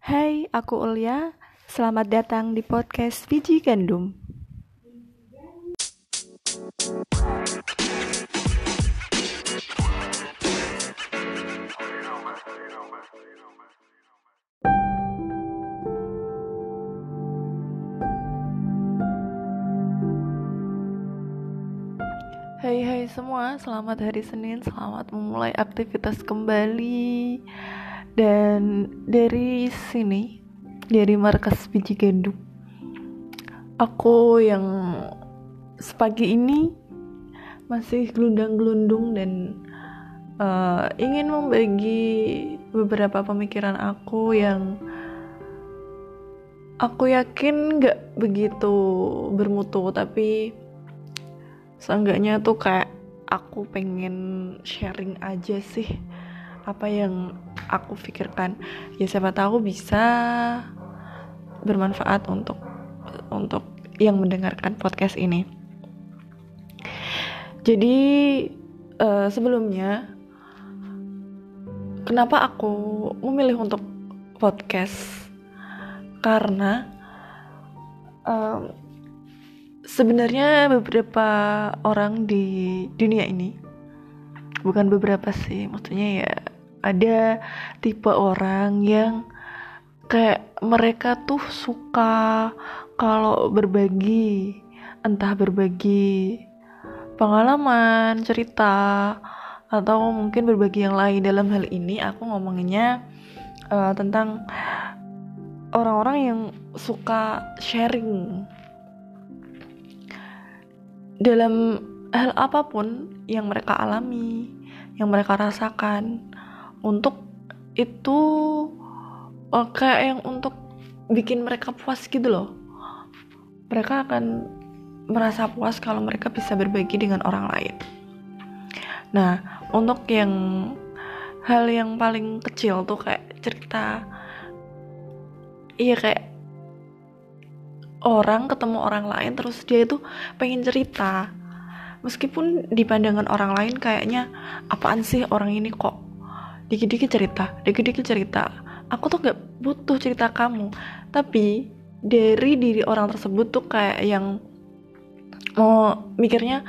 Hai, aku Ulia. Selamat datang di podcast Biji Gandum. Hai hai semua, selamat hari Senin, selamat memulai aktivitas kembali Dan dari sini, dari markas biji gandum Aku yang sepagi ini masih gelundang-gelundung dan uh, ingin membagi beberapa pemikiran aku yang aku yakin gak begitu bermutu tapi seenggaknya tuh kayak aku pengen sharing aja sih apa yang aku pikirkan? Ya siapa tahu bisa bermanfaat untuk untuk yang mendengarkan podcast ini. Jadi uh, sebelumnya kenapa aku memilih untuk podcast? Karena um, sebenarnya beberapa orang di dunia ini bukan beberapa sih maksudnya ya ada tipe orang yang kayak mereka tuh suka kalau berbagi entah berbagi pengalaman cerita atau mungkin berbagi yang lain. Dalam hal ini aku ngomonginnya uh, tentang orang-orang yang suka sharing. Dalam hal apa pun yang mereka alami, yang mereka rasakan, untuk itu uh, kayak yang untuk bikin mereka puas gitu loh. Mereka akan merasa puas kalau mereka bisa berbagi dengan orang lain. Nah, untuk yang hal yang paling kecil tuh kayak cerita, iya kayak orang ketemu orang lain terus dia itu pengen cerita meskipun di pandangan orang lain kayaknya apaan sih orang ini kok dikit-dikit cerita dikit-dikit cerita. Aku tuh gak butuh cerita kamu. Tapi dari diri orang tersebut tuh kayak yang mau mikirnya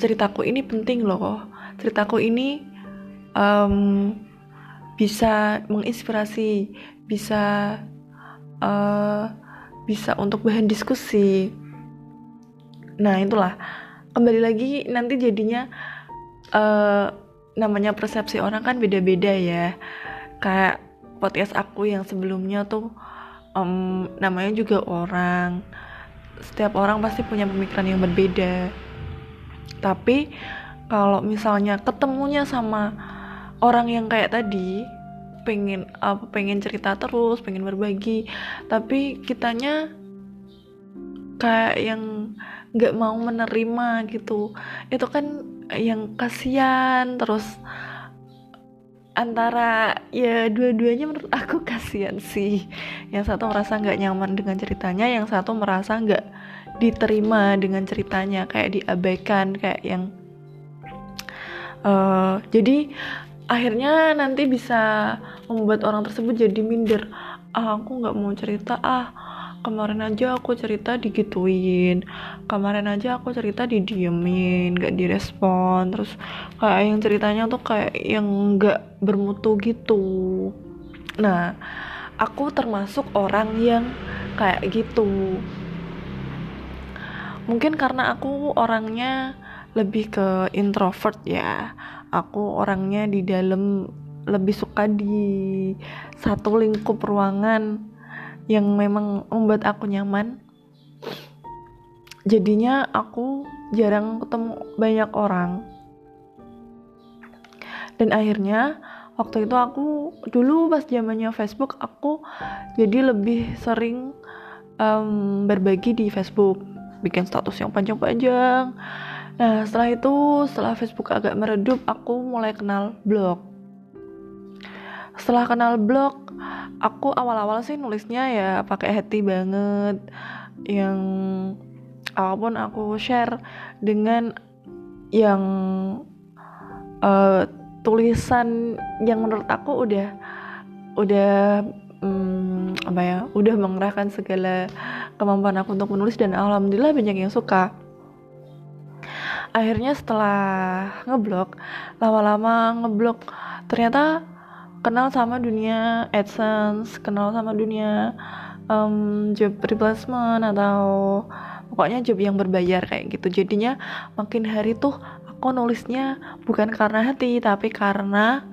ceritaku ini penting loh. Ceritaku ini um, bisa menginspirasi bisa uh, bisa untuk bahan diskusi. Nah itulah. Kembali lagi nanti jadinya uh, namanya persepsi orang kan beda-beda ya. Kayak podcast aku yang sebelumnya tuh um, namanya juga orang. Setiap orang pasti punya pemikiran yang berbeda. Tapi kalau misalnya ketemunya sama orang yang kayak tadi pengen apa pengen cerita terus pengen berbagi tapi kitanya kayak yang nggak mau menerima gitu. Itu kan yang kasihan terus antara ya dua-duanya menurut aku kasihan sih. Yang satu merasa nggak nyaman dengan ceritanya yang satu merasa nggak diterima dengan ceritanya kayak diabaikan kayak yang uh, jadi akhirnya nanti bisa membuat orang tersebut jadi minder. Ah, aku nggak mau cerita ah kemarin aja aku cerita digituin. Kemarin aja aku cerita didiemin gak direspon. Terus kayak yang ceritanya tuh kayak yang nggak bermutu gitu. Nah aku termasuk orang yang kayak gitu. Mungkin karena aku orangnya lebih ke introvert ya. Aku orangnya di dalam lebih suka di satu lingkup ruangan yang memang membuat aku nyaman. Jadinya aku jarang ketemu banyak orang. Dan akhirnya waktu itu aku dulu pas zamannya Facebook aku jadi lebih sering um, berbagi di Facebook. Bikin status yang panjang-panjang. Nah, setelah itu, setelah Facebook agak meredup, aku mulai kenal blog. Setelah kenal blog, aku awal-awal sih nulisnya ya pakai hati banget. Yang apa pun aku share dengan yang uh, tulisan yang menurut aku udah udah um, apa ya udah mengerahkan segala kemampuan aku untuk menulis dan alhamdulillah banyak yang suka akhirnya setelah ngeblok lama-lama ngeblok ternyata kenal sama dunia AdSense kenal sama dunia um, job replacement atau pokoknya job yang berbayar kayak gitu. Jadinya makin hari tuh aku nulisnya bukan karena hati tapi karena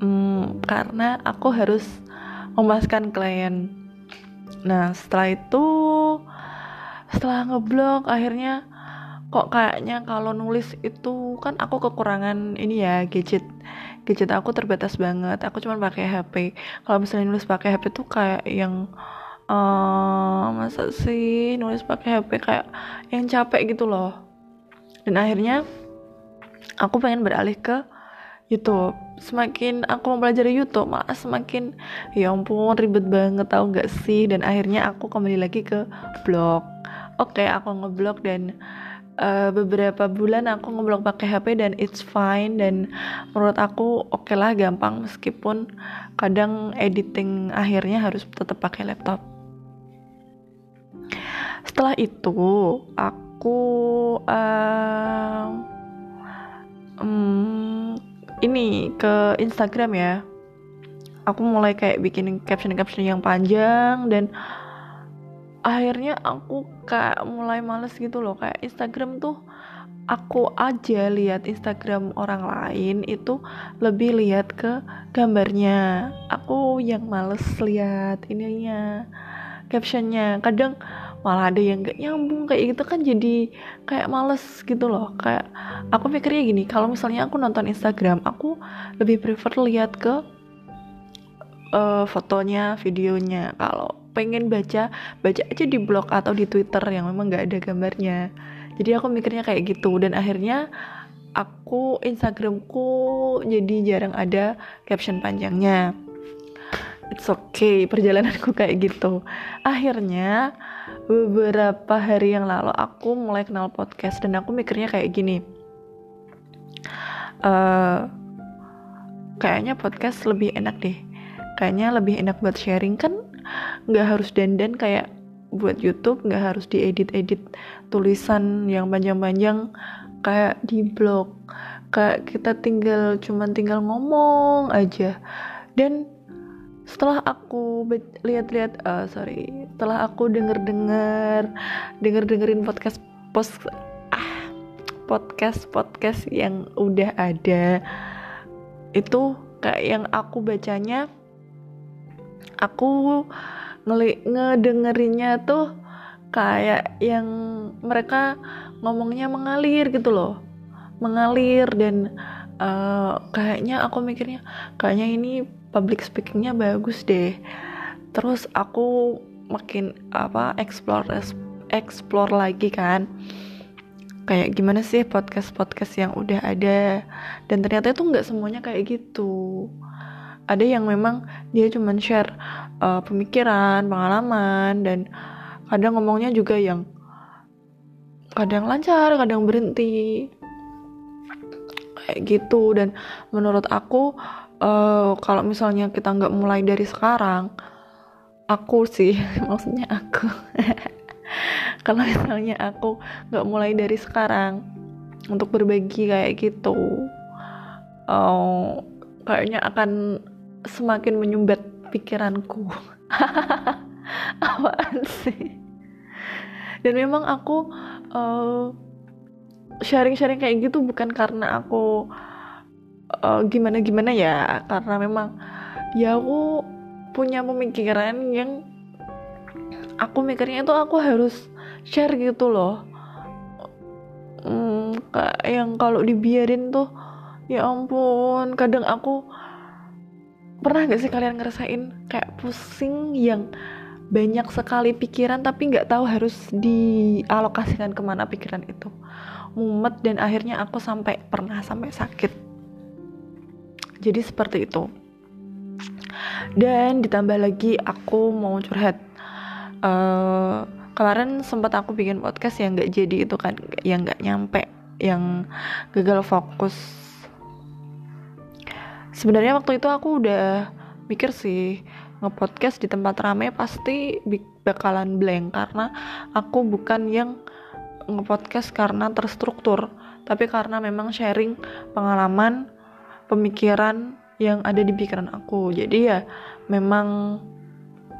um, karena aku harus memuaskan klien. Nah setelah itu setelah ngeblok akhirnya kok kayaknya kalau nulis itu kan aku kekurangan ini ya gadget gadget aku terbatas banget. Aku cuma pakai HP kalau misalnya nulis pakai HP tuh kayak yang uh, masa sih nulis pakai HP kayak yang capek gitu loh. Dan akhirnya aku pengen beralih ke YouTube. Semakin aku mempelajari YouTube malah semakin ya ampun ribet banget tau gak sih? Dan akhirnya aku kembali lagi ke blog. Oke okay, aku ngeblog dan uh, beberapa bulan aku ngeblok pakai HP dan it's fine dan menurut aku oke okay lah gampang meskipun kadang editing akhirnya harus tetap pakai laptop. Setelah itu aku uh, um, ini ke Instagram ya. Aku mulai kayak bikin caption-caption yang panjang dan akhirnya aku kayak mulai males gitu loh. Kayak Instagram tuh aku aja lihat Instagram orang lain itu lebih lihat ke gambarnya. Aku yang males lihat ininya captionnya. Kadang malah ada yang gak nyambung kayak gitu kan jadi kayak males gitu loh. Kayak aku mikirnya gini kalau misalnya aku nonton Instagram aku lebih prefer lihat ke uh, fotonya videonya. Kalau pengen baca baca aja di blog atau di twitter yang memang nggak ada gambarnya. Jadi aku mikirnya kayak gitu. Dan akhirnya aku instagramku jadi jarang ada caption panjangnya. It's okay perjalananku kayak gitu. Akhirnya beberapa hari yang lalu aku mulai kenal podcast dan aku mikirnya kayak gini. Uh, kayaknya podcast lebih enak deh. Kayaknya lebih enak buat sharing. Kan nggak harus dandan kayak buat YouTube nggak harus diedit-edit tulisan yang panjang-panjang kayak di blog. Kayak kita tinggal cuman tinggal ngomong aja. Dan setelah aku lihat-lihat uh, sorry setelah aku denger-denger denger-dengerin podcast post ah podcast podcast yang udah ada itu kayak yang aku bacanya aku ngeli ngedengerinnya tuh kayak yang mereka ngomongnya mengalir gitu loh. Mengalir dan uh, kayaknya aku mikirnya kayaknya ini public speakingnya bagus deh. Terus aku makin apa explore explore lagi kan. Kayak gimana sih podcast podcast yang udah ada? Dan ternyata itu nggak semuanya kayak gitu ada yang memang dia cuma share uh, pemikiran pengalaman dan kadang ngomongnya juga yang kadang lancar kadang berhenti. Kayak gitu. Dan menurut aku uh, kalau misalnya kita nggak mulai dari sekarang aku sih maksudnya aku kalau misalnya aku nggak mulai dari sekarang untuk berbagi kayak gitu uh, kayaknya akan semakin menyumbat pikiranku. Apaan sih? Dan memang aku sharing-sharing uh, kayak gitu bukan karena aku uh, gimana gimana ya karena memang ya aku punya pemikiran yang aku mikirnya itu aku harus share gitu loh. Hmm, yang kalau dibiarin tuh ya ampun kadang aku pernah gak sih kalian ngerasain kayak pusing yang banyak sekali pikiran tapi nggak tahu harus dialokasikan ke mana pikiran itu? Mumet dan akhirnya aku sampai pernah sampai sakit. Jadi seperti itu. Dan ditambah lagi aku mau curhat. Uh, kemarin sempat aku bikin podcast yang nggak jadi itu kan yang nggak nyampe yang gagal fokus sebenarnya waktu itu aku udah mikir sih ngepodcast di tempat rame pasti bakalan blank karena aku bukan yang ngepodcast karena terstruktur tapi karena memang sharing pengalaman pemikiran yang ada di pikiran aku. Jadi ya memang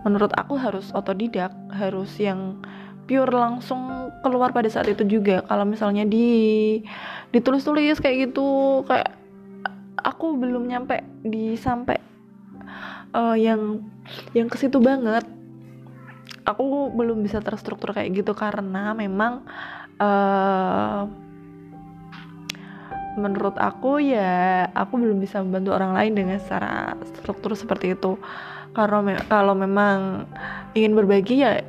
menurut aku harus otodidak harus yang pure langsung keluar pada saat itu juga. Kalau misalnya di ditulis-tulis kayak gitu kayak aku belum nyampe di sampai uh, yang yang ke situ banget. Aku belum bisa terstruktur kayak gitu karena memang uh, menurut aku ya aku belum bisa membantu orang lain dengan secara struktur seperti itu. Kalau me kalau memang ingin berbagi ya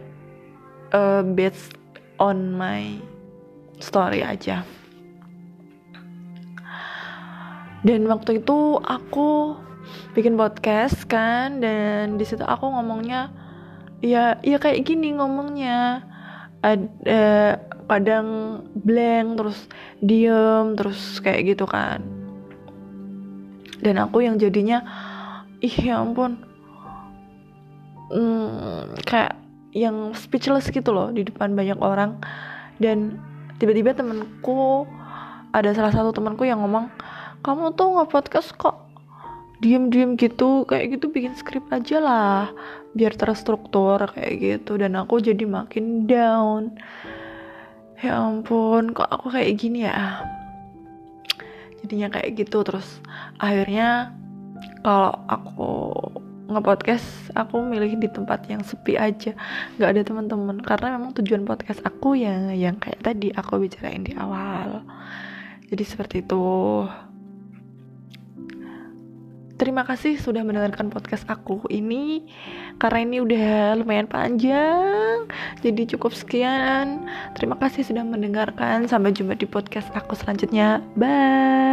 uh, based on my story aja dan waktu itu aku bikin podcast kan dan di situ aku ngomongnya ya ya kayak gini ngomongnya. Ada kadang blank terus diem terus kayak gitu kan. Dan aku yang jadinya ih ya ampun. Hmm, kayak yang speechless gitu loh di depan banyak orang. Dan tiba-tiba temenku ada salah satu temanku yang ngomong kamu tuh nggak podcast kok diem-diem gitu kayak gitu bikin skrip aja lah biar terstruktur kayak gitu. Dan aku jadi makin down. Ya ampun kok aku kayak gini ya? Jadinya kayak gitu terus akhirnya kalau aku ngepodcast aku milih di tempat yang sepi aja. Nggak ada teman-teman karena memang tujuan podcast aku ya yang kayak tadi aku bicarain di awal. Jadi seperti itu Terima kasih sudah mendengarkan podcast aku ini karena ini udah lumayan panjang. Jadi cukup sekian. Terima kasih sudah mendengarkan. Sampai jumpa di podcast aku selanjutnya. Bye.